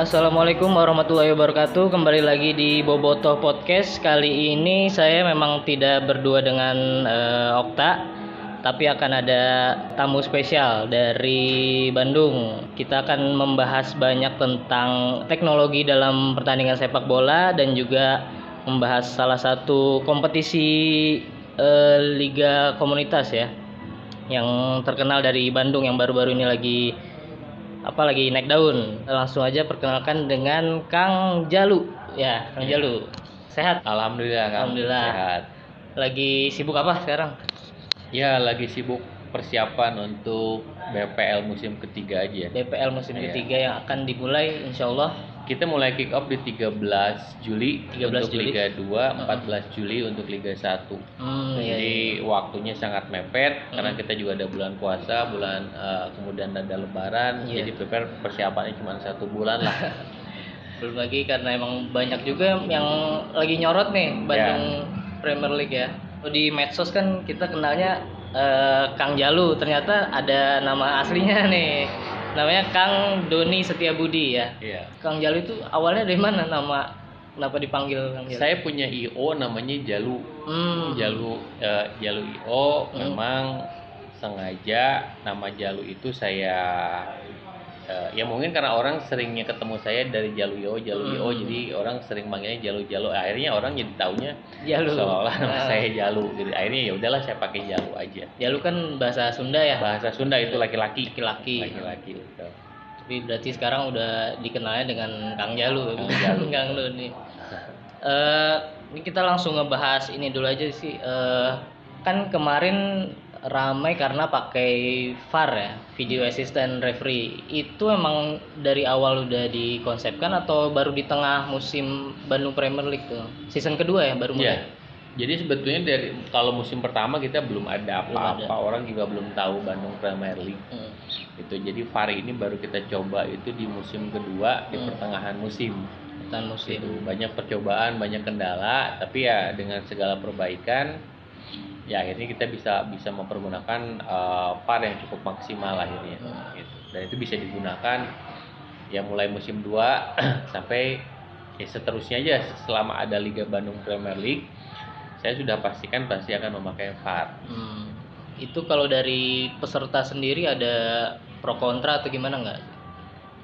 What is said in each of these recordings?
Assalamualaikum warahmatullahi wabarakatuh. Kembali lagi di Boboto Podcast. Kali ini saya memang tidak berdua dengan eh, Okta, tapi akan ada tamu spesial dari Bandung. Kita akan membahas banyak tentang teknologi dalam pertandingan sepak bola dan juga membahas salah satu kompetisi eh, liga komunitas ya yang terkenal dari Bandung yang baru-baru ini lagi apa lagi naik daun langsung aja perkenalkan dengan Kang Jalu ya Kang Iya. Jalu sehat Alhamdulillah, Kang. Alhamdulillah. Sehat. lagi sibuk apa sekarang Ya, lagi sibuk persiapan untuk BPL musim ketiga aja. BPL musim Iya. ketiga yang akan dimulai Insya Allah Kita mulai kick off di 13 Juli 13 untuk Juli. Liga 2, 14 Juli untuk Liga 1. hmm, iya, Jadi iya. waktunya sangat mepet karena Hmm. kita juga ada bulan puasa, bulan eh, kemudian ada lebaran. Iya. Jadi prepare persiapannya cuma satu bulan lah. belum lagi karena emang banyak juga yang lagi nyorot nih Bandung Premier League ya Oh, di medsos kan kita kenalnya eh, Kang Jalu ternyata ada nama aslinya nih namanya Kang Doni Setiabudi ya Iya. Kang Jalu itu awalnya dari mana nama kenapa dipanggil Kang Jalu? Saya punya IO namanya Jalu. Hmm. Jalu eh, Jalu IO Hmm. memang sengaja nama Jalu itu saya eh, ya mungkin karena orang seringnya ketemu saya dari Jalu IO Jalu IO Hmm. jadi orang sering manggilnya Jalu Jalu akhirnya orang jadi taunya Jalu. seolah-olah nama Nah, saya Jalu jadi akhirnya ya udahlah saya pakai Jalu aja Jalu kan bahasa Sunda ya. bahasa Sunda itu laki-laki Laki-laki. laki-laki gitu. Tapi berarti sekarang udah dikenalnya dengan Kang Jalu, Kang Jalu. Kang Doni. Eh, ini kita langsung ngebahas ini dulu aja sih. Eh, kan kemarin ramai karena pakai VAR ya, video assistant referee. Itu emang dari awal udah dikonsepkan atau baru di tengah musim Bandung Premier League tuh? Season kedua ya baru mulai. Jadi sebetulnya dari kalau musim pertama kita belum ada apa-apa, orang juga belum tahu Bandung Premier League. Hmm. itu jadi VAR ini baru kita coba itu di musim kedua di Hmm. pertengahan musim Pertengahan musim. itu banyak percobaan banyak kendala tapi ya dengan segala perbaikan ya akhirnya kita bisa bisa mempergunakan eh, VAR yang cukup maksimal akhirnya Hmm. gitu. dan itu bisa digunakan ya mulai musim 2 sampai ya seterusnya aja selama ada Liga Bandung Premier League saya sudah pastikan pasti akan memakai VAR Hmm. Itu kalau dari peserta sendiri ada pro kontra atau gimana nggak?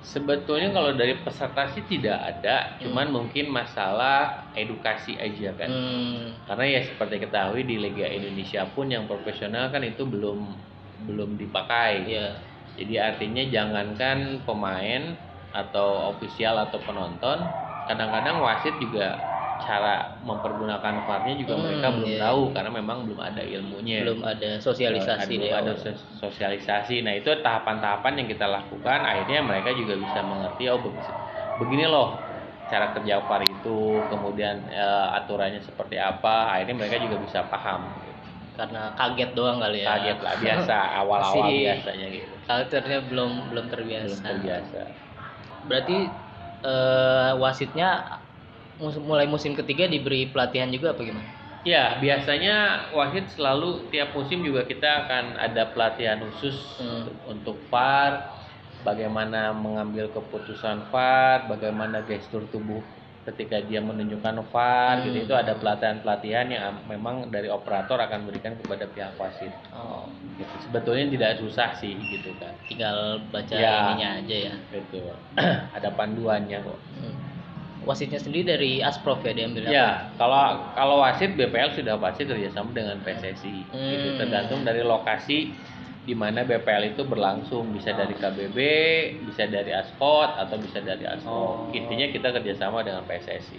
Sebetulnya kalau dari peserta sih tidak ada, cuman mungkin masalah edukasi aja kan. Hmm. Karena ya seperti ketahui di Liga Indonesia pun yang profesional kan itu belum belum dipakai. Iya. Jadi artinya jangankan pemain atau ofisial atau penonton, kadang-kadang wasit juga cara mempergunakan VAR-nya juga Hmm, mereka belum iya. tahu karena memang belum ada ilmunya Belum ada sosialisasi belum ada awal. sosialisasi. Nah itu tahapan-tahapan yang kita lakukan. Akhirnya mereka juga bisa mengerti oh beg- begini loh cara kerja VAR itu, kemudian eh, aturannya seperti apa. Akhirnya mereka juga bisa paham. Karena kaget doang kali ya. Kaget lah biasa awal-awal biasanya gitu. Culture-nya belum belum Belum terbiasa. terbiasa. Berarti eh, wasitnya mulai musim ketiga diberi pelatihan juga apa gimana? Ya biasanya wasit selalu tiap musim juga kita akan ada pelatihan khusus Hmm. untuk- untuk VAR, bagaimana mengambil keputusan VAR, bagaimana gestur tubuh ketika dia menunjukkan VAR, gitu Hmm. itu ada pelatihan-pelatihan yang memang dari operator akan berikan kepada pihak wasit. Oh, Gitu. Sebetulnya tidak susah sih gitu kan. tinggal baca Ya. ininya aja ya. Gitu. ada panduannya kok. Hmm. Wasitnya sendiri dari Asprof ya diambil? Ya, kalau kalau wasit BPL sudah pasti kerjasama dengan PSSI. Hmm. Tergantung dari lokasi di mana BPL itu berlangsung, bisa dari KBB, bisa dari Askot atau bisa dari Asprov. Oh. Intinya kita kerjasama dengan PSSI.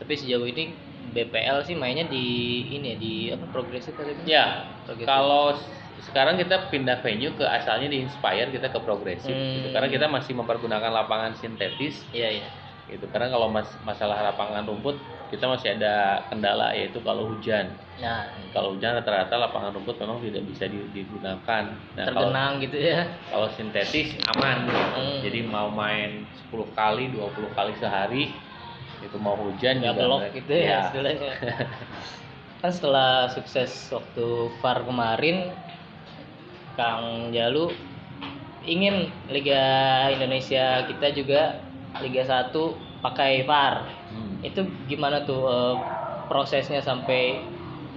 Tapi sejauh ini BPL sih mainnya di ini ya, di apa progresif kali ini? Ya, Progresif. kalau sekarang kita pindah venue ke asalnya di Inspire kita ke progresif Hmm. gitu. Karena kita masih mempergunakan lapangan sintetis Iya iya. Gitu. Karena kalau mas- masalah lapangan rumput kita masih ada kendala yaitu kalau hujan. Nah, Kalau hujan rata-rata lapangan rumput memang tidak bisa di- digunakan. Nah, kalau tergenang gitu ya. kalau sintetis aman gitu. Hmm. Jadi mau main 10 kali, 20 kali sehari itu mau hujan Nggak juga mereka- gitu ya, ya. istilahnya. kan setelah sukses waktu VAR kemarin Kang Jalu ingin Liga Indonesia kita juga Liga 1 pakai VAR. Hmm. Itu gimana tuh eh, prosesnya sampai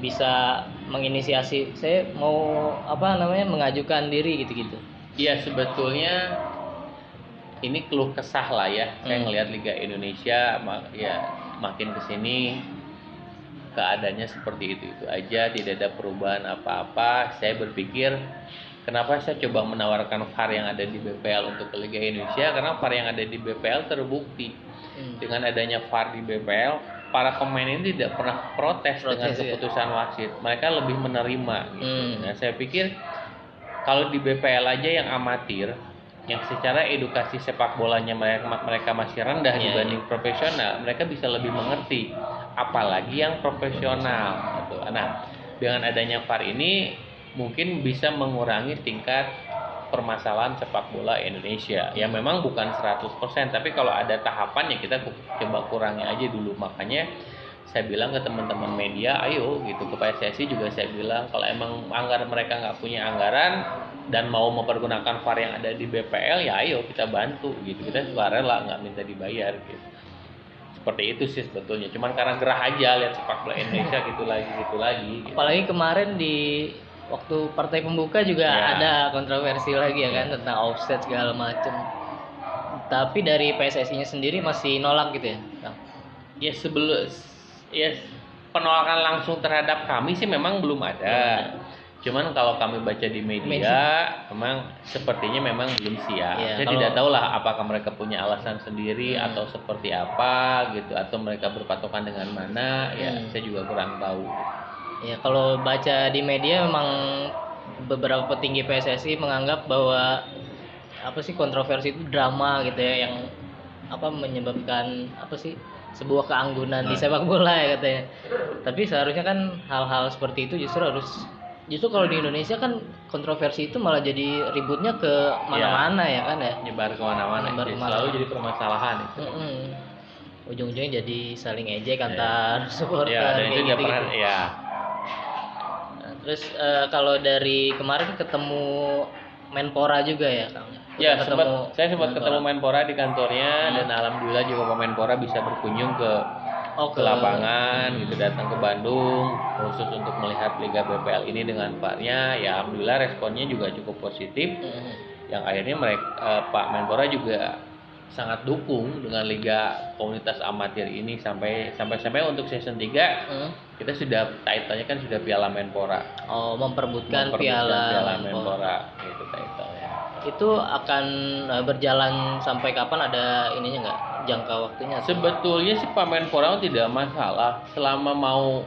bisa menginisiasi saya mau apa namanya mengajukan diri gitu-gitu. Iya sebetulnya ini keluh kesah lah ya. Saya Hmm. ngelihat Liga Indonesia ma- ya makin ke sini keadaannya seperti itu itu aja, tidak ada perubahan apa-apa. Saya berpikir kenapa saya coba menawarkan VAR yang ada di BPL untuk ke Liga Indonesia karena VAR yang ada di BPL terbukti Hmm. dengan adanya VAR di BPL para pemain ini tidak pernah protes, dengan Protes, ya. keputusan wasit. Mereka lebih menerima gitu. Hmm. Nah, saya pikir kalau di BPL aja yang amatir yang secara edukasi sepak bolanya mereka mereka masih rendah Iya, dibanding profesional, mereka bisa lebih mengerti. Apalagi yang profesional gitu. Nah, dengan adanya VAR ini mungkin bisa mengurangi tingkat permasalahan sepak bola Indonesia. Ya memang bukan 100%, tapi kalau ada tahapan ya kita coba kurangi aja dulu. Makanya saya bilang ke teman-teman media, ayo gitu ke PSSI juga saya bilang kalau emang anggaran mereka nggak punya anggaran dan mau mempergunakan VAR yang ada di BPL ya ayo kita bantu gitu. Kita sukarela nggak minta dibayar gitu. Seperti itu sih sebetulnya. Cuman karena gerah aja lihat sepak bola Indonesia gitu lagi gitu lagi. gitu. Apalagi kemarin di waktu partai pembuka juga Ya. ada kontroversi lagi ya kan tentang offset segala macem. Tapi dari PSSI-nya sendiri masih nolak gitu ya. Ya sebelum ya penolakan langsung terhadap kami sih memang belum ada. Cuman kalau kami baca di media, memang sepertinya memang belum siap. Iya, Saya kalau- tidak tahu lah apakah mereka punya alasan sendiri Hmm. atau seperti apa gitu, atau mereka berpatokan dengan mana. Ya, Hmm. saya juga kurang tahu. Ya kalau baca di media memang beberapa petinggi PSSI menganggap bahwa apa sih kontroversi itu drama gitu ya yang apa menyebabkan apa sih sebuah keanggunan di Nah. sepak bola ya katanya. Tapi seharusnya kan hal-hal seperti itu justru harus justru kalau di Indonesia kan kontroversi itu malah jadi ributnya ke mana-mana ya kan ya. Nyebar ke mana-mana, Nyebar jadi selalu jadi permasalahan itu. Mm-mm. Ujung-ujungnya jadi saling ejek antar supporter Ya, dan itu gitu-gitu. pernah ya. Terus eh, kalau dari kemarin ketemu Menpora juga ya, Kang? Ya, sempat saya sempat Menpora. ketemu Menpora di kantornya Hmm. dan alhamdulillah juga Pak Menpora bisa berkunjung ke oh, ke lapangan gitu datang ke Bandung khusus untuk melihat Liga BPL ini dengan VAR-nya ya alhamdulillah responnya juga cukup positif Mm, yang akhirnya mereka eh, Pak Menpora juga sangat dukung dengan liga komunitas amatir ini sampai sampai sampai untuk season 3 mm. Kita sudah title-nya kan sudah Piala Menpora. Oh, memperebutkan, Memperebutkan piala, Piala Menpora. Menpora gitu title-nya. Itu akan eh, berjalan sampai kapan ada ininya nggak? Jangka waktunya? Sebetulnya sih Pak Menpora tidak masalah selama mau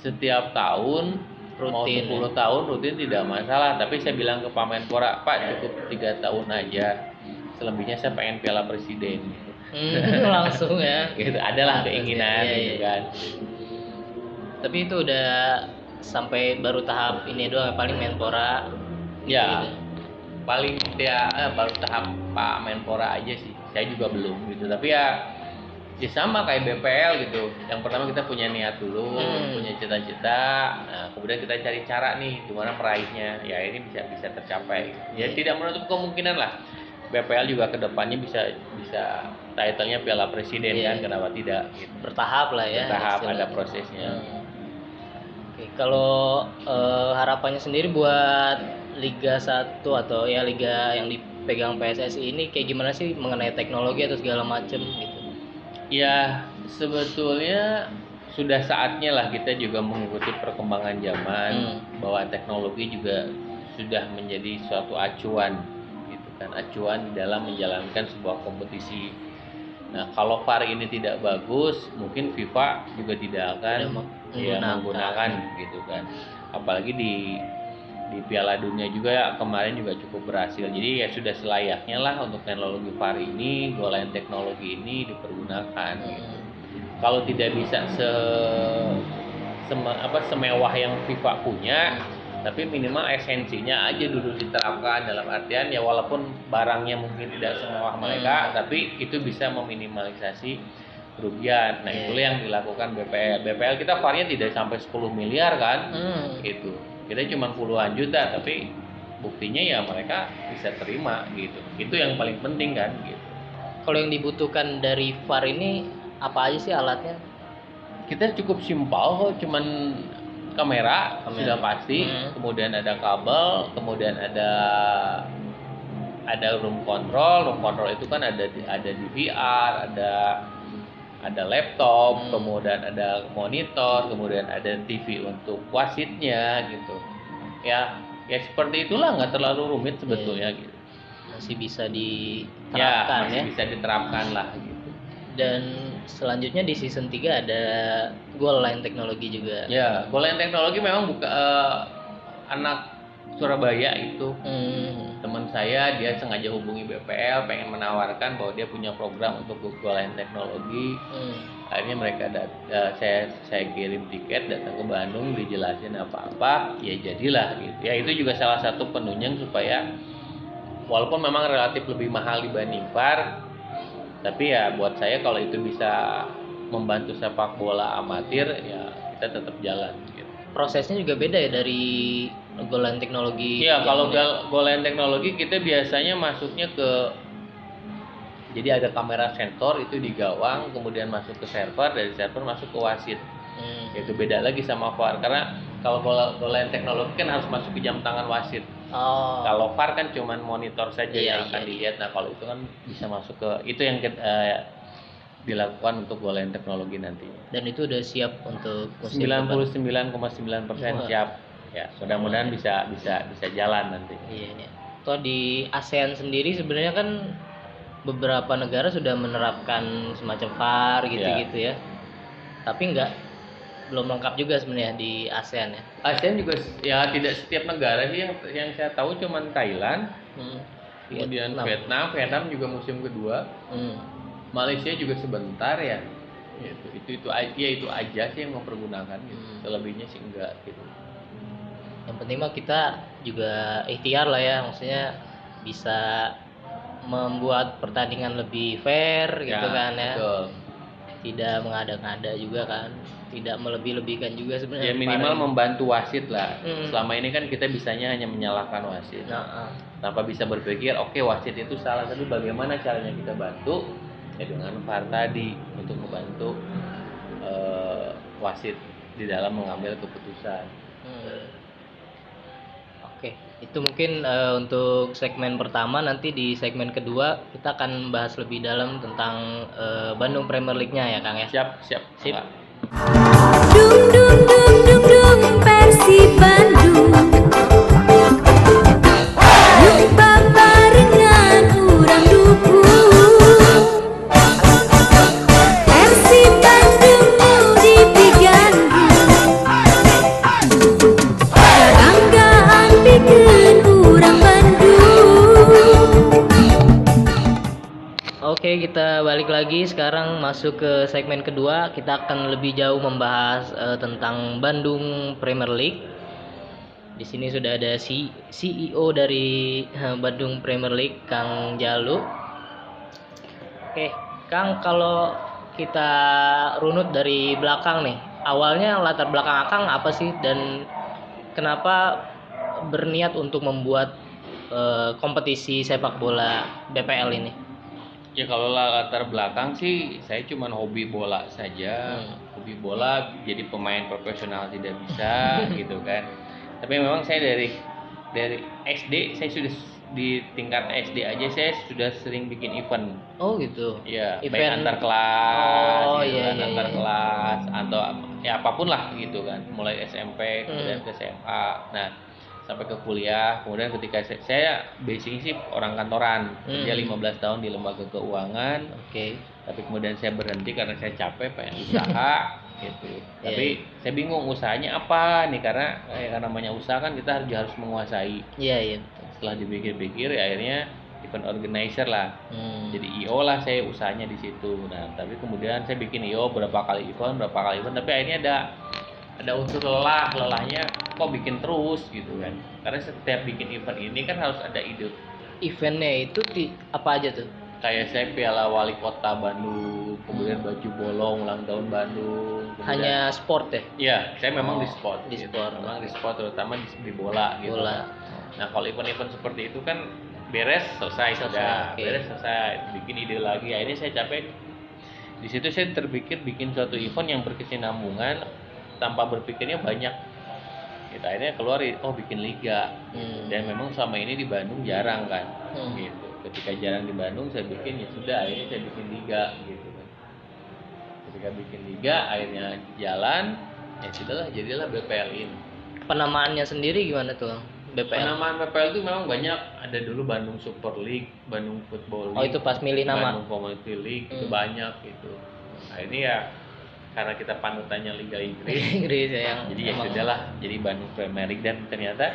setiap tahun mau Rutin, 10 tahun rutin tidak masalah. Tapi saya bilang ke Pak Menpora, Pak cukup tiga tahun aja. Selebihnya saya pengen Piala Presiden. Hmm, langsung ya. gitu. Adalah Atas, keinginan iya, gitu iya. kan. Tapi itu udah sampai baru tahap ini doang paling Menpora. Ya. gitu. Paling dia eh, baru tahap Pak Menpora aja sih. Saya juga belum gitu. Tapi ya ya sama kayak BPL gitu. Yang pertama kita punya niat dulu, Hmm. punya cita-cita. Nah, kemudian kita cari cara nih gimana meraihnya. Ya ini bisa bisa tercapai. Ya Iya. tidak menutup kemungkinan lah. BPL juga ke depannya bisa bisa title-nya Piala Presiden Iya. kan kenapa tidak gitu. Bertahap lah ya. Bertahap, ada prosesnya. Hmm. Oke, kalau eh, harapannya sendiri buat Liga 1 atau ya liga yang dipegang PSSI ini kayak gimana sih mengenai teknologi atau segala macem gitu. Ya, sebetulnya sudah saatnya lah kita juga mengikuti perkembangan zaman Hmm. bahwa teknologi juga sudah menjadi suatu acuan gitu kan, acuan di dalam menjalankan sebuah kompetisi. Nah, kalau VAR ini tidak bagus, mungkin FIFA juga tidak akan ya, menggunakan. gitu kan. Apalagi di di Piala Dunia juga ya, kemarin juga cukup berhasil. Jadi ya sudah selayaknya lah untuk teknologi VAR ini, goal line teknologi ini dipergunakan. gitu. Kalau tidak bisa se, seme- apa semewah yang FIFA punya, tapi minimal esensinya aja dulu diterapkan dalam artian ya walaupun barangnya mungkin tidak semewah mereka, tapi itu bisa meminimalisasi kerugian. Nah, Iya. itulah yang dilakukan BPL. BPL kita VAR-nya tidak sampai 10 miliar kan? Hmm. Gitu. Kita cuma puluhan juta, tapi buktinya ya mereka bisa terima gitu. Itu yang paling penting kan gitu. kalau yang dibutuhkan dari VAR ini apa aja sih alatnya? kita cukup simpel kok cuman kamera, Kamera. sudah pasti Hmm. kemudian ada kabel kemudian ada ada room control room control itu kan ada ada di VR ada ada laptop Hmm. kemudian ada monitor kemudian ada TV untuk wasitnya gitu ya ya seperti itulah nggak terlalu rumit sebetulnya gitu Masih bisa ya diterapkan masih ya. bisa diterapkan lah gitu Dan selanjutnya di season 3 ada goal line teknologi juga. Ya, Golan Teknologi memang buka eh, anak Surabaya itu Hmm. teman saya dia sengaja hubungi BPL pengen menawarkan bahwa dia punya program untuk Golan Teknologi. Hmm. Akhirnya mereka dat- eh, saya saya kirim tiket datang ke Bandung dijelasin apa-apa, ya jadilah gitu. Ya itu juga salah satu penunjang supaya walaupun memang relatif lebih mahal dibanding VAR, tapi ya buat saya kalau itu bisa membantu sepak bola amatir ya kita tetap jalan gitu. Prosesnya juga beda ya dari goal line teknologi. Iya, kalau gal- goal teknologi kita biasanya masuknya ke jadi ada kamera sensor itu di gawang, kemudian masuk ke server, dari server masuk ke wasit. Hmm. Itu beda lagi sama VAR karena kalau goal teknologi kan harus masuk ke jam tangan wasit. Oh. Kalau VAR kan cuman monitor saja Iya, yang akan iya, dilihat. Nah, kalau itu kan bisa masuk ke itu yang kita, eh, dilakukan untuk goal teknologi nanti. Dan itu udah siap untuk musim depan. 99,9% Wah. siap. Ya, mudah-mudahan bisa bisa bisa jalan nanti. Iya, iya. Toh di ASEAN sendiri sebenarnya kan beberapa negara sudah menerapkan semacam VAR gitu-gitu ya. Tapi nggak belum lengkap juga sebenarnya di ASEAN ya. ASEAN juga ya tidak setiap negara sih yang yang saya tahu cuman Thailand, Hmm. kemudian Vietnam. Vietnam, Vietnam juga musim kedua, Hmm. Malaysia juga sebentar ya. Itu itu itu aja ya itu aja sih yang mempergunakan gitu. Hmm. Selebihnya sih enggak gitu. Yang penting mah kita juga ikhtiar lah ya, maksudnya bisa membuat pertandingan lebih fair gitu kan ya. Betul. Tidak mengada-ngada juga kan. Tidak melebih-lebihkan juga sebenarnya. Ya minimal VAR. membantu wasit lah. Hmm. Selama ini kan kita bisanya hanya menyalahkan wasit. Nah, ah. tanpa bisa berpikir oke wasit itu salah tapi bagaimana caranya kita bantu ya dengan VAR tadi untuk membantu eh, wasit di dalam mengambil keputusan Hmm. Oke, itu mungkin eh, untuk segmen pertama. Nanti di segmen kedua kita akan bahas lebih dalam tentang eh, Bandung Premier League-nya ya, Kang ya. siap siap Sip. Enggak. Dung dung dung dung dung lagi sekarang masuk ke segmen kedua. Kita akan lebih jauh membahas eh, tentang Bandung Premier League. Di sini sudah ada si CEO dari eh, Bandung Premier League, Kang Jalu. Oke, Kang, kalau kita runut dari belakang nih, awalnya latar belakang Akang apa sih dan kenapa berniat untuk membuat eh, kompetisi sepak bola BPL ini? Ya kalau latar belakang sih saya cuman hobi bola saja Hmm. hobi bola jadi pemain profesional tidak bisa gitu kan tapi memang saya dari dari SD saya sudah di tingkat SD aja saya sudah sering bikin event Oh gitu. ya baik Event- antar kelas Oh, gitu iya, kan, iya, antar iya. kelas atau ya apa pun lah gitu kan mulai SMP kemudian Hmm. ke SMA nah sampai ke kuliah kemudian ketika saya, saya basicnya sih orang kantoran kerja Hmm. 15 tahun di lembaga keuangan Oke. tapi kemudian saya berhenti karena saya capek pengen usaha gitu Iya, tapi saya bingung usahanya apa nih karena eh, karena namanya usaha kan kita harus harus menguasai Iya iya. setelah dipikir-pikir ya akhirnya event organizer lah Hmm. jadi IO lah saya usahanya di situ nah tapi kemudian saya bikin IO berapa kali event berapa kali event tapi akhirnya ada ada unsur lelah lelahnya kok bikin terus gitu kan karena setiap bikin event ini kan harus ada ide eventnya itu ti- apa aja tuh? kayak saya piala wali kota Bandung kemudian baju bolong ulang tahun Bandung kemudian- Hanya sport ya? Iya, saya memang Oh, di sport. di gitu. sport. Memang di sport terutama di, di bola gitu. Bola. Nah, kalau event-event seperti itu kan beres selesai, Selesai, sudah oke. beres selesai bikin ide lagi akhirnya saya capek di situ saya terpikir bikin suatu event yang berkesinambungan tanpa berpikirnya banyak. Gitu akhirnya keluar oh bikin liga. Hmm. dan memang selama ini di Bandung jarang kan Hmm. gitu. Ketika jarang di Bandung saya bikin ya sudah akhirnya saya bikin liga gitu kan. Ketika bikin liga akhirnya jalan ya sudahlah jadilah BPL ini penamaannya sendiri gimana tuh? BPL penamaan BPL itu memang banyak. Ada dulu Bandung Super League Bandung Football League oh itu pas milih nama. Bandung Community League itu Hmm. banyak gitu. Nah ini ya karena kita panutannya Liga Inggris. Inggris ya yang jadi ya sudahlah jadi Bandung Premier League dan ternyata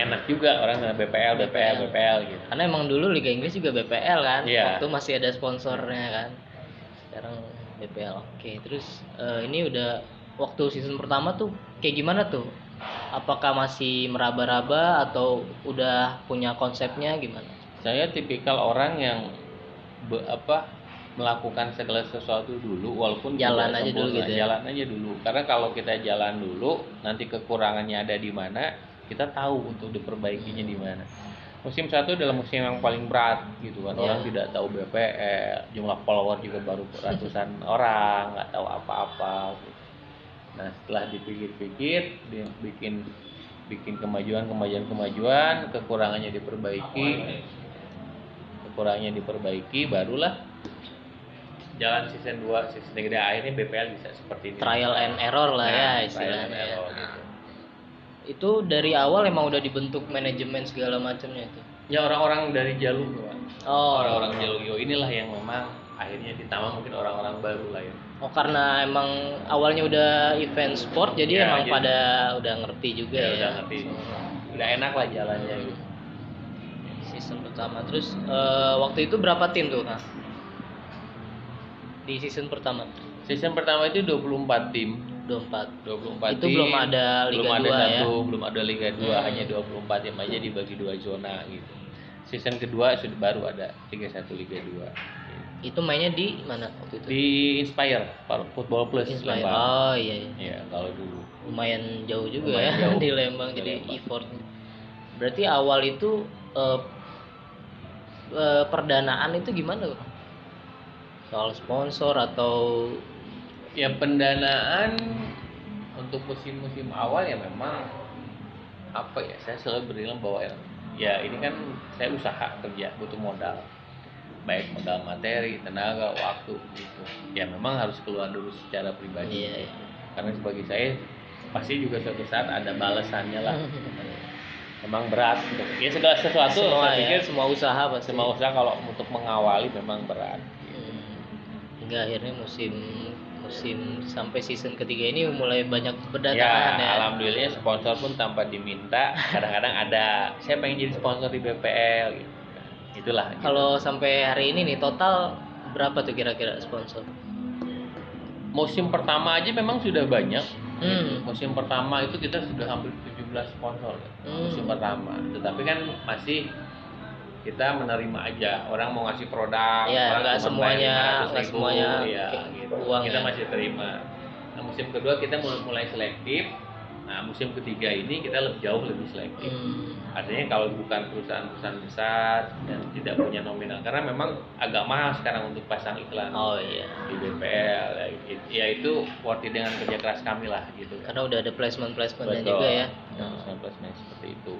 enak juga orang dengan BPL BPL BPL gitu. Karena emang dulu Liga Inggris juga BPL kan Iya. waktu masih ada sponsornya kan. Sekarang BPL oke. Terus eh, ini udah waktu season pertama tuh kayak gimana tuh? Apakah masih meraba-raba atau udah punya konsepnya gimana? Saya tipikal orang yang be- apa melakukan segala sesuatu dulu walaupun Jalan aja dulu gitu ya? jalan aja dulu karena kalau kita jalan dulu nanti kekurangannya ada di mana kita tahu untuk diperbaikinya di mana musim satu adalah musim yang paling berat gitu kan Iya. orang tidak tahu BPL jumlah follower juga baru ratusan orang nggak tahu apa-apa gitu. nah setelah dipikir-pikir bikin bikin kemajuan kemajuan kemajuan kekurangannya diperbaiki kekurangannya diperbaiki barulah jalan season 2 season 3 akhirnya BPL bisa seperti ini. Trial and error lah ya Nah, trial and istilahnya ya. error gitu. itu dari awal emang udah dibentuk manajemen segala macamnya itu? Ya orang-orang dari Pak. oh orang-orang Jalugo inilah yang memang akhirnya ditambah mungkin orang-orang baru lah ya. Oh karena emang awalnya udah event sport jadi Ya, emang jadi- pada udah ngerti juga Ya, ya, udah ngerti. Udah enak lah jalannya gitu. Season pertama. Terus eh, waktu itu berapa tim tuh nah di season pertama season pertama itu 24 tim 24 24 Itu tim, belum ada Liga belum ada 2 ya? satu, belum ada Liga 2, Hmm. hanya 24 tim aja dibagi dua zona gitu. Season kedua sudah baru ada 31 Liga 2. itu mainnya di mana waktu itu Di Inspire, Football Plus Inspire. Lembang. oh iya, iya. Ya, kalau dulu. lumayan jauh juga Lumayan ya jauh. di Lembang Di jadi effort berarti awal itu eh, eh, perdanaan itu gimana soal sponsor atau Ya pendanaan untuk musim-musim awal ya memang apa ya saya selalu berbilang bahwa ya, ya ini kan saya usaha kerja butuh modal. Baik modal materi tenaga waktu gitu. Ya memang harus keluar dulu secara pribadi. Iya, iya. karena sebagai saya pasti juga suatu saat ada balasannya lah. Memang berat. Ya segala sesuatu semua saya ya pikir semua usaha pasti. semua usaha kalau untuk mengawali memang berat. Hingga akhirnya musim musim sampai season ketiga ini mulai banyak ya, berdatangan ya, alhamdulillah sponsor pun tanpa diminta. Kadang-kadang ada saya pengen jadi sponsor di BPL gitu itulah gitu. kalau sampai hari ini nih total berapa tuh kira-kira sponsor? Musim pertama aja memang sudah banyak. Hmm. musim pertama itu kita sudah hampir 17 sponsor. Hmm. musim pertama. Tetapi kan masih kita menerima aja. Orang mau ngasih produk Ya, orang nggak semuanya- bayar 500 nggak ribu, semuanya ya, gitu. uang kita ya. masih terima. Nah musim kedua kita mulai, mulai selektif. Nah musim ketiga ini kita lebih jauh lebih selektif. Hmm. artinya kalau bukan perusahaan-perusahaan besar dan tidak punya nominal karena memang agak mahal sekarang untuk pasang iklan oh iya. di BPL ya, it- ya itu worth it dengan kerja keras kami lah gitu. Karena udah ada placement placementnya Betul. juga ya. Ya, placement seperti itu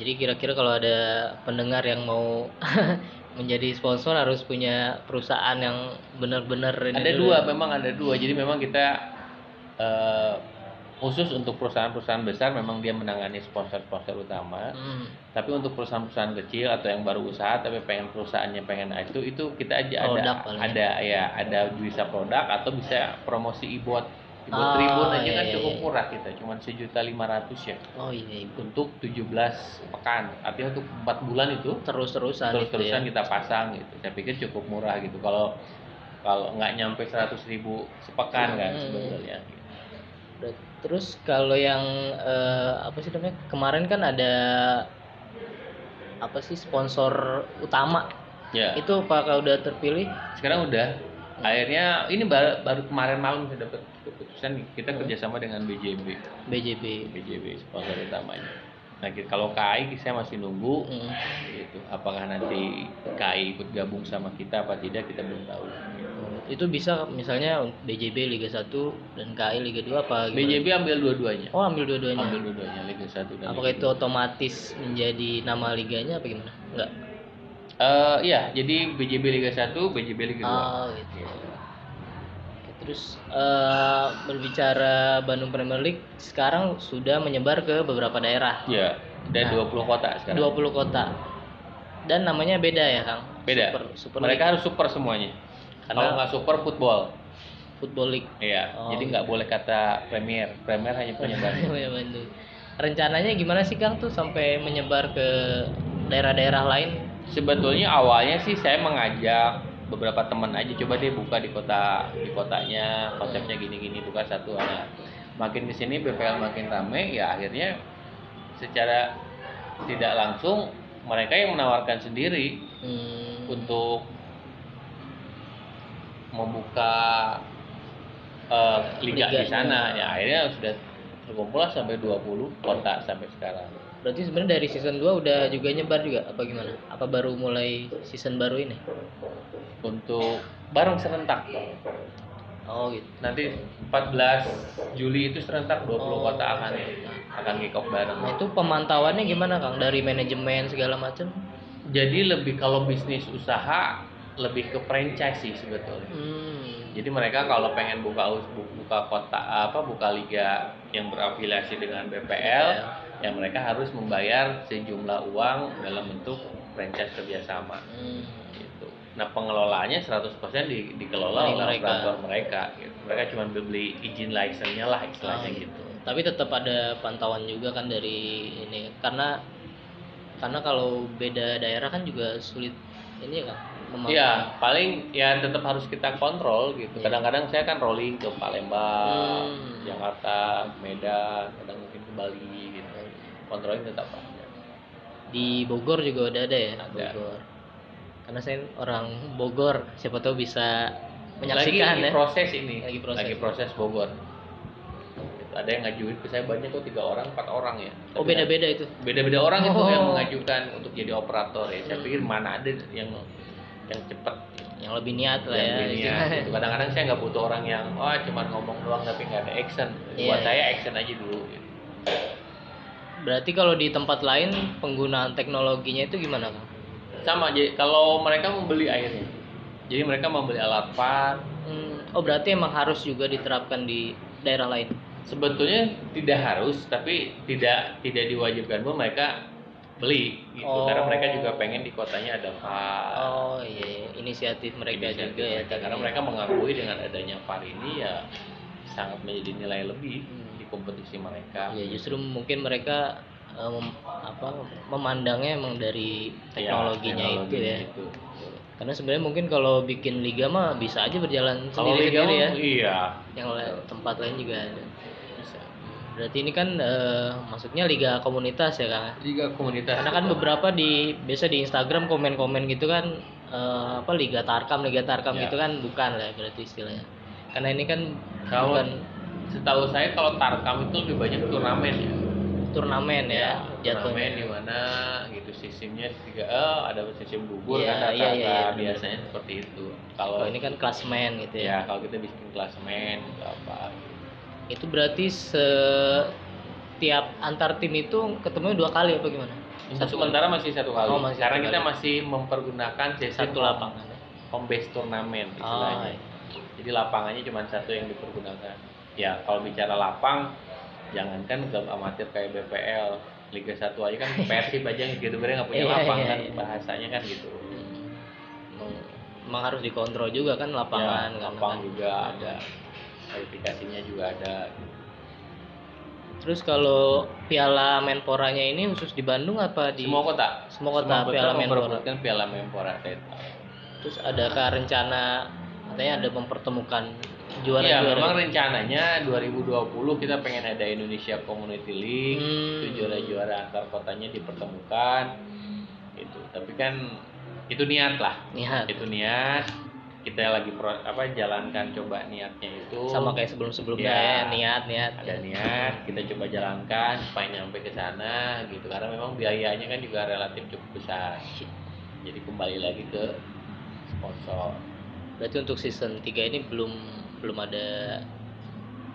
jadi kira-kira kalau ada pendengar yang mau menjadi sponsor harus punya perusahaan yang benar-benar ada dua ya. memang ada dua jadi memang kita eh, khusus untuk perusahaan-perusahaan besar memang dia menangani sponsor-sponsor utama Hmm. tapi untuk perusahaan-perusahaan kecil atau yang baru usaha tapi pengen perusahaannya pengen itu itu kita aja Produk ada paling. ada ya ada bisa produk atau bisa promosi ibot ibot Ah, tribun aja iya, kan iya, cukup iya. murah kita cuma sejuta lima ratus ya. Oh iya ibu untuk 17 pekan. Artinya untuk empat bulan itu terus-terusan terus itu terusan ya. kita pasang gitu. Saya pikir cukup murah gitu. Kalau kalau nggak nyampe 100 ribu sepekan kan Hmm. sebetulnya Udah. terus kalau yang eh, apa sih namanya? Kemarin kan ada apa sih sponsor utama. Ya. Itu apakah udah terpilih? Sekarang udah. Akhirnya ini baru, baru kemarin malam saya dapat keputusan kita Hmm. kerjasama dengan BJB BJB BJB sponsor utamanya Nah, kalau KAI saya masih nunggu Hmm. gitu. Apakah nanti KAI ikut gabung sama kita apa tidak kita belum tahu. Itu bisa misalnya BJB Liga 1 dan KAI Liga 2 apa gimana? BJB ambil dua-duanya. Oh, ambil dua-duanya. Ambil dua-duanya Liga 1 dan Apakah Liga itu otomatis menjadi nama liganya apa gimana? Enggak. Eh, iya, jadi BJB Liga 1, BJB Liga 2. Ah, gitu. Terus eh, berbicara Bandung Premier League sekarang sudah menyebar ke beberapa daerah. Iya, dan Nah. 20 kota sekarang. 20 kota. Dan namanya beda ya, Kang? Beda. Super, Super Mereka League, harus super semuanya. Karena- Kalau nggak super football. Football League. Iya, Oh, jadi gitu. nggak boleh kata Premier. Premier hanya punya Bandung. Ya, Bandung. Rencananya gimana sih Kang tuh sampai menyebar ke daerah-daerah lain? Sebetulnya awalnya sih saya mengajak beberapa teman aja coba deh buka di kota di kotanya konsepnya gini-gini buka satu anak. Makin di sini BPL makin rame ya akhirnya secara tidak langsung mereka yang menawarkan sendiri Hmm, untuk membuka eh, liga di Liganya. sana ya akhirnya sudah terkumpul sampai 20 kota sampai sekarang. Berarti sebenarnya dari season 2 udah juga nyebar juga apa gimana? Apa baru mulai season baru ini? Untuk bareng serentak Oh gitu. nanti 14 Juli itu serentak 20 Oh. kota akan akan kick off bareng. Nah itu pemantauannya gimana Kang? Dari manajemen segala macam? Jadi lebih kalau bisnis usaha lebih ke franchise sih sebetulnya. Hmm. Jadi mereka kalau pengen buka buka kota apa buka liga yang berafiliasi dengan BPL, ya mereka harus membayar sejumlah uang dalam bentuk franchise kerjasama Hmm. gitu. Nah pengelolaannya 100% di, dikelola Dari oleh mereka. operator mereka. Gitu. Mereka cuma beli izin license-nya lah istilahnya Ah, gitu. Tapi tetap ada pantauan juga kan dari ini karena karena kalau beda daerah kan juga sulit ini ya kan memantau. Iya, paling ya tetap harus kita kontrol gitu. Iya. Kadang-kadang saya kan rolling ke Palembang, Hmm. Jakarta, Medan, kadang mungkin ke Bali gitu. Kontrolnya tetap ada. Di Bogor juga udah ada ya Ada. Bogor. Karena saya orang Bogor, siapa tahu bisa menyaksikan lagi ya. proses ini, Lagi proses. lagi proses Bogor. Gitu. Ada yang ngajuin ke saya banyak kok tiga orang, empat orang ya. Oh Tapi beda-beda itu. beda-beda orang itu Oh. yang mengajukan untuk jadi operator ya. Saya Hmm. pikir mana ada yang yang cepat Yang lebih niat lah yang ya. ya. Gitu. Kadang-kadang saya nggak butuh orang yang oh cuman ngomong doang tapi nggak ada action. Iya, Buat saya action aja dulu. Gitu. Berarti kalau di tempat lain penggunaan teknologinya itu gimana Kang? Sama jadi kalau mereka membeli airnya. Jadi mereka membeli alat VAR. Hmm, oh berarti emang harus juga diterapkan di daerah lain. Sebetulnya tidak harus, tapi tidak tidak diwajibkan pun mereka beli gitu. Oh. Karena mereka juga pengen di kotanya ada VAR. Oh iya, iya. inisiatif mereka Inisiatif juga ya. mereka. Karena tadi. mereka mengakui dengan adanya VAR ini ya sangat menjadi nilai lebih Hmm. Kompetisi mereka. Ya justru mungkin mereka mem- apa memandangnya emang dari Ya, teknologinya, itu teknologinya ya. itu. Karena sebenarnya mungkin kalau bikin liga mah bisa aja berjalan Kalau sendiri liga sendiri ya. iya. Yang tempat lain juga ada. Bisa. Berarti ini kan eh, maksudnya liga komunitas ya Kang. Liga komunitas. Karena kan beberapa di biasa di Instagram komen-komen gitu kan eh, apa liga Tarkam, liga Tarkam Ya. gitu kan bukan lah berarti istilahnya. Karena ini kan Kalau bukan setahu saya kalau Tarkam itu lebih banyak turnamen ya. turnamen ya, turnamen jatuhnya. di mana gitu sistemnya tiga eh, ada sistem gugur Iya, kan rata-rata iya, iya, iya, benar. biasanya seperti itu. Kalau ini kan klasmen gitu ya ya. kalau kita bikin klasemen gitu apa. Itu berarti setiap antar tim itu ketemu dua kali apa gimana? Untuk sementara masih satu kali. Oh, masih Karena satu kita kali. masih mempergunakan sistem satu lapangan. ya? home base turnamen Oh, istilahnya. iya. Jadi lapangannya cuma satu yang dipergunakan. Ya kalau bicara lapang, jangankan klub amatir kayak BPL, Liga 1 aja kan Persib aja gitu nggak punya Iya, lapang iya, kan iya. bahasanya kan gitu. Emang, emang harus dikontrol juga kan lapangan ya, lapang kan. juga ada, kualifikasinya juga ada. Terus kalau Piala Menporanya ini khusus di Bandung apa di Semua kota, semua kota Piala Menpora? memperebutkan Piala Menpora Teta. Terus adakah rencana katanya ada mempertemukan Iya, juara-juara? memang rencananya 2020 kita pengen ada Indonesia Community League, Hmm. itu juara-juara antar kotanya dipertemukan, gitu. Tapi kan itu niat lah, Niat. itu niat. kita lagi pro, apa jalankan coba niatnya itu sama kayak sebelum-sebelumnya Ya. ya niat niat ada niat kita coba jalankan supaya nyampe ke sana gitu karena memang biayanya kan juga relatif cukup besar jadi kembali lagi ke sponsor berarti untuk season 3 ini belum belum ada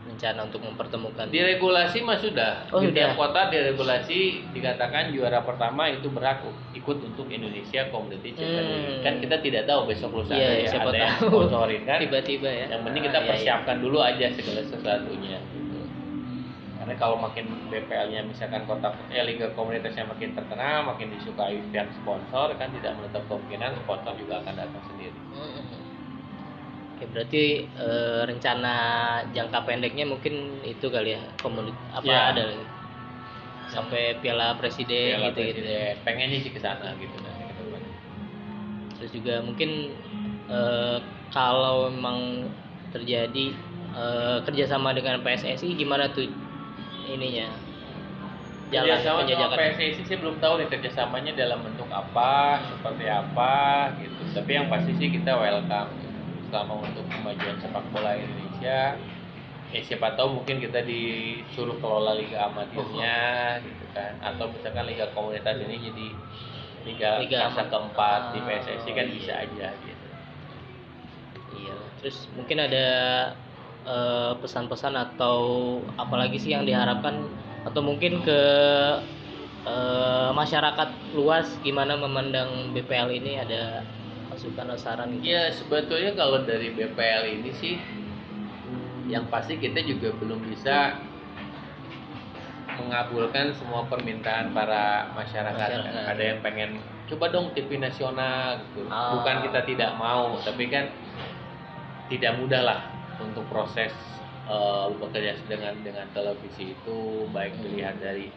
rencana untuk mempertemukan di regulasi mah sudah Oh, di sudah. tiap kota di regulasi dikatakan juara pertama itu berhak ikut untuk Indonesia Community Hmm. kan kita tidak tahu besok lusa Iya, ya, siapa ada yang tahu. sponsorin kan tiba-tiba ya yang penting Ah, kita iya, iya. persiapkan dulu aja segala sesuatunya karena kalau makin BPL-nya misalkan kota eh, liga komunitasnya makin terkenal makin disukai pihak sponsor kan tidak menutup kemungkinan sponsor juga akan datang sendiri Mm-mm. Oke, berarti eh, rencana jangka pendeknya mungkin itu kali ya komunitas apa Ya. ada lagi sampai Piala Presiden Piala gitu gitu Presiden. pengennya sih ke sana gitu depan. terus juga mungkin eh, kalau memang terjadi eh, kerjasama dengan PSSI gimana tuh ininya jalan Kerjasama sama penjajakan PSSI sih belum tahu nih kerjasamanya dalam bentuk apa, seperti apa gitu. Tapi yang pasti sih kita welcome selama untuk kemajuan sepak bola Indonesia. Ya siapa tahu mungkin kita disuruh kelola liga amatirnya gitu kan, atau misalkan liga komunitas ini jadi liga, Liga amat- keempat di Ah, PSSI kan iya. bisa aja gitu. Iya, terus mungkin ada eh, pesan-pesan atau apalagi sih yang diharapkan atau mungkin ke eh, masyarakat luas gimana memandang BPL ini ada masukan atau saran gitu? Ya sebetulnya kalau dari BPL ini sih yang pasti kita juga belum bisa mengabulkan semua permintaan para masyarakat. Masyarakat. Ada yang pengen coba dong TV nasional gitu. Ah. Bukan kita tidak mau, tapi kan tidak mudah lah untuk proses eh, bekerja dengan dengan televisi itu baik Hmm. dilihat dari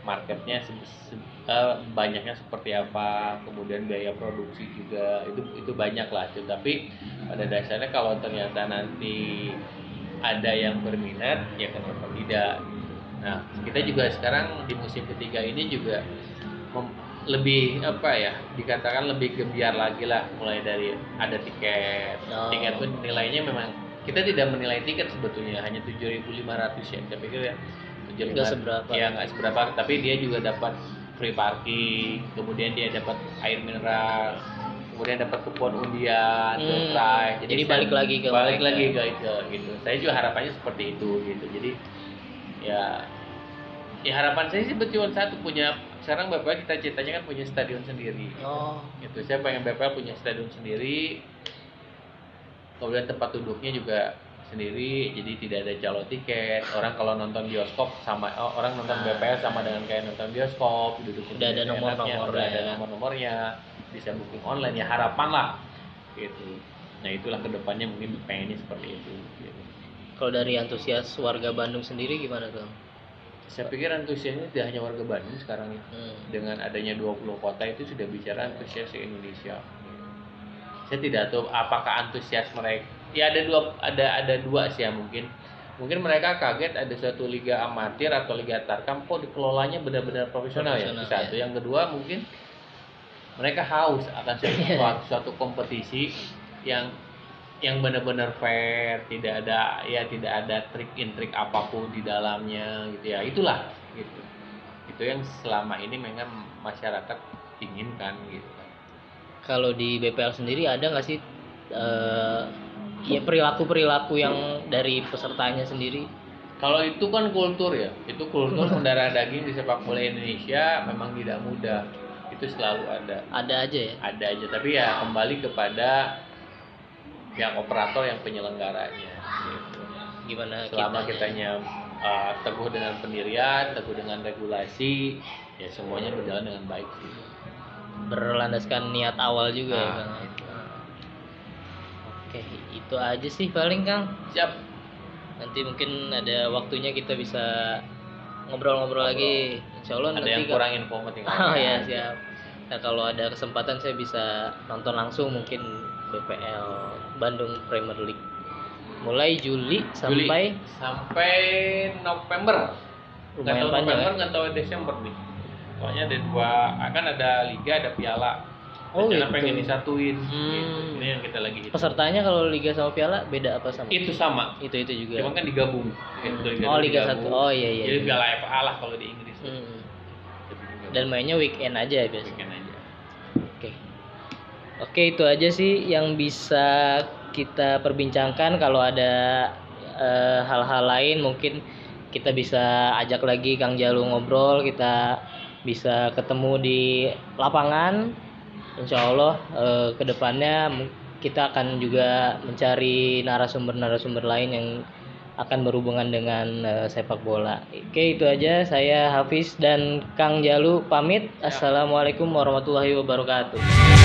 marketnya se- se- eh, banyaknya seperti apa kemudian biaya produksi juga itu itu banyak lah tapi pada dasarnya kalau ternyata nanti ada yang berminat ya kenapa tidak? Nah kita juga sekarang di musim ketiga ini juga lebih apa ya dikatakan lebih gembiar lagi lah mulai dari ada tiket. Oh. tiket pun nilainya memang kita tidak menilai tiket sebetulnya hanya 7.500 ya saya pikir ya 75 Nggak seberapa. ya nggak seberapa. Tapi dia juga dapat free parking kemudian dia dapat air mineral kemudian dapat kupon undian Hmm, jadi saya- balik lagi ke balik mereka. lagi ke itu gitu. Saya juga harapannya seperti itu gitu. Jadi ya ya harapan saya sih betul satu punya sekarang bapak kita citanya kan punya stadion sendiri. Oh, gitu. Saya pengen BPL punya stadion sendiri. Kemudian tempat duduknya juga sendiri jadi tidak ada calo tiket orang kalau nonton bioskop sama oh, orang nonton Ah. BPL sama dengan kayak nonton bioskop duduk Udah ada nomor-nomornya udah ada ya. nomor-nomornya bisa booking online ya harapan lah gitu nah itulah ke depannya mungkin pengennya seperti itu gitu. kalau dari antusias warga Bandung sendiri gimana tuh? saya pikir antusiasnya tidak hanya warga Bandung sekarang ya Hmm. dengan adanya 20 kota itu sudah bicara antusias Indonesia. Saya tidak tahu apakah antusias mereka. Ya ada dua ada ada dua sih ya mungkin. Mungkin mereka kaget ada suatu liga amatir atau liga tarkam kok dikelolanya benar-benar profesional, ya. Profesional, Itu Satu, ya. yang kedua mungkin mereka haus akan suatu, Iya. suatu, suatu kompetisi yang yang benar-benar fair, tidak ada ya tidak ada trik-intrik apa pun di dalamnya gitu ya. Itulah gitu itu yang selama ini memang masyarakat inginkan gitu Kalau di BPL sendiri ada nggak sih eh, ya perilaku-perilaku yang dari pesertanya sendiri? kalau itu kan kultur ya itu kultur mendarah daging di sepak bola Indonesia memang tidak mudah itu selalu ada Ada aja ya. ada aja tapi ya kembali kepada pihak operator yang penyelenggaranya gitu. Gimana selama kitanya? kitanya uh, teguh dengan pendirian teguh dengan regulasi ya semuanya berjalan dengan baik sih berlandaskan niat awal juga ya Nah, Kang. itu. Oke, itu aja sih paling Kang. siap Nanti mungkin ada waktunya kita bisa ngobrol-ngobrol lagi. Insya Allah ada nanti yang kurang info Oh ya siap. Nah kalau ada kesempatan saya bisa nonton langsung mungkin BPL Bandung Premier League. Mulai Juli Juli sampai sampai November nggak lumayan tahu panjang November ya. nggak tahu Desember nih soalnya ada dua akan ada liga ada piala Oh, rencana gitu. pengen disatuin Hmm. gitu. ini yang kita lagi hitung. Pesertanya kalau Liga sama Piala beda apa sama? itu sama Itu itu juga. cuma kan digabung Gitu, Oh, dua Liga satu. Oh, iya, iya, jadi iya. Piala FA lah kalau di Inggris Hmm. Dan mainnya weekend aja biasanya. Weekend aja Oke. Oke, itu aja sih yang bisa kita perbincangkan kalau ada eh, hal-hal lain mungkin kita bisa ajak lagi Kang Jalu ngobrol, kita bisa ketemu di lapangan. Insya Allah eh, ke depannya kita akan juga mencari narasumber-narasumber lain yang akan berhubungan dengan eh, sepak bola. Oke, itu aja. Saya Hafiz dan Kang Jalu pamit. Assalamualaikum warahmatullahi wabarakatuh.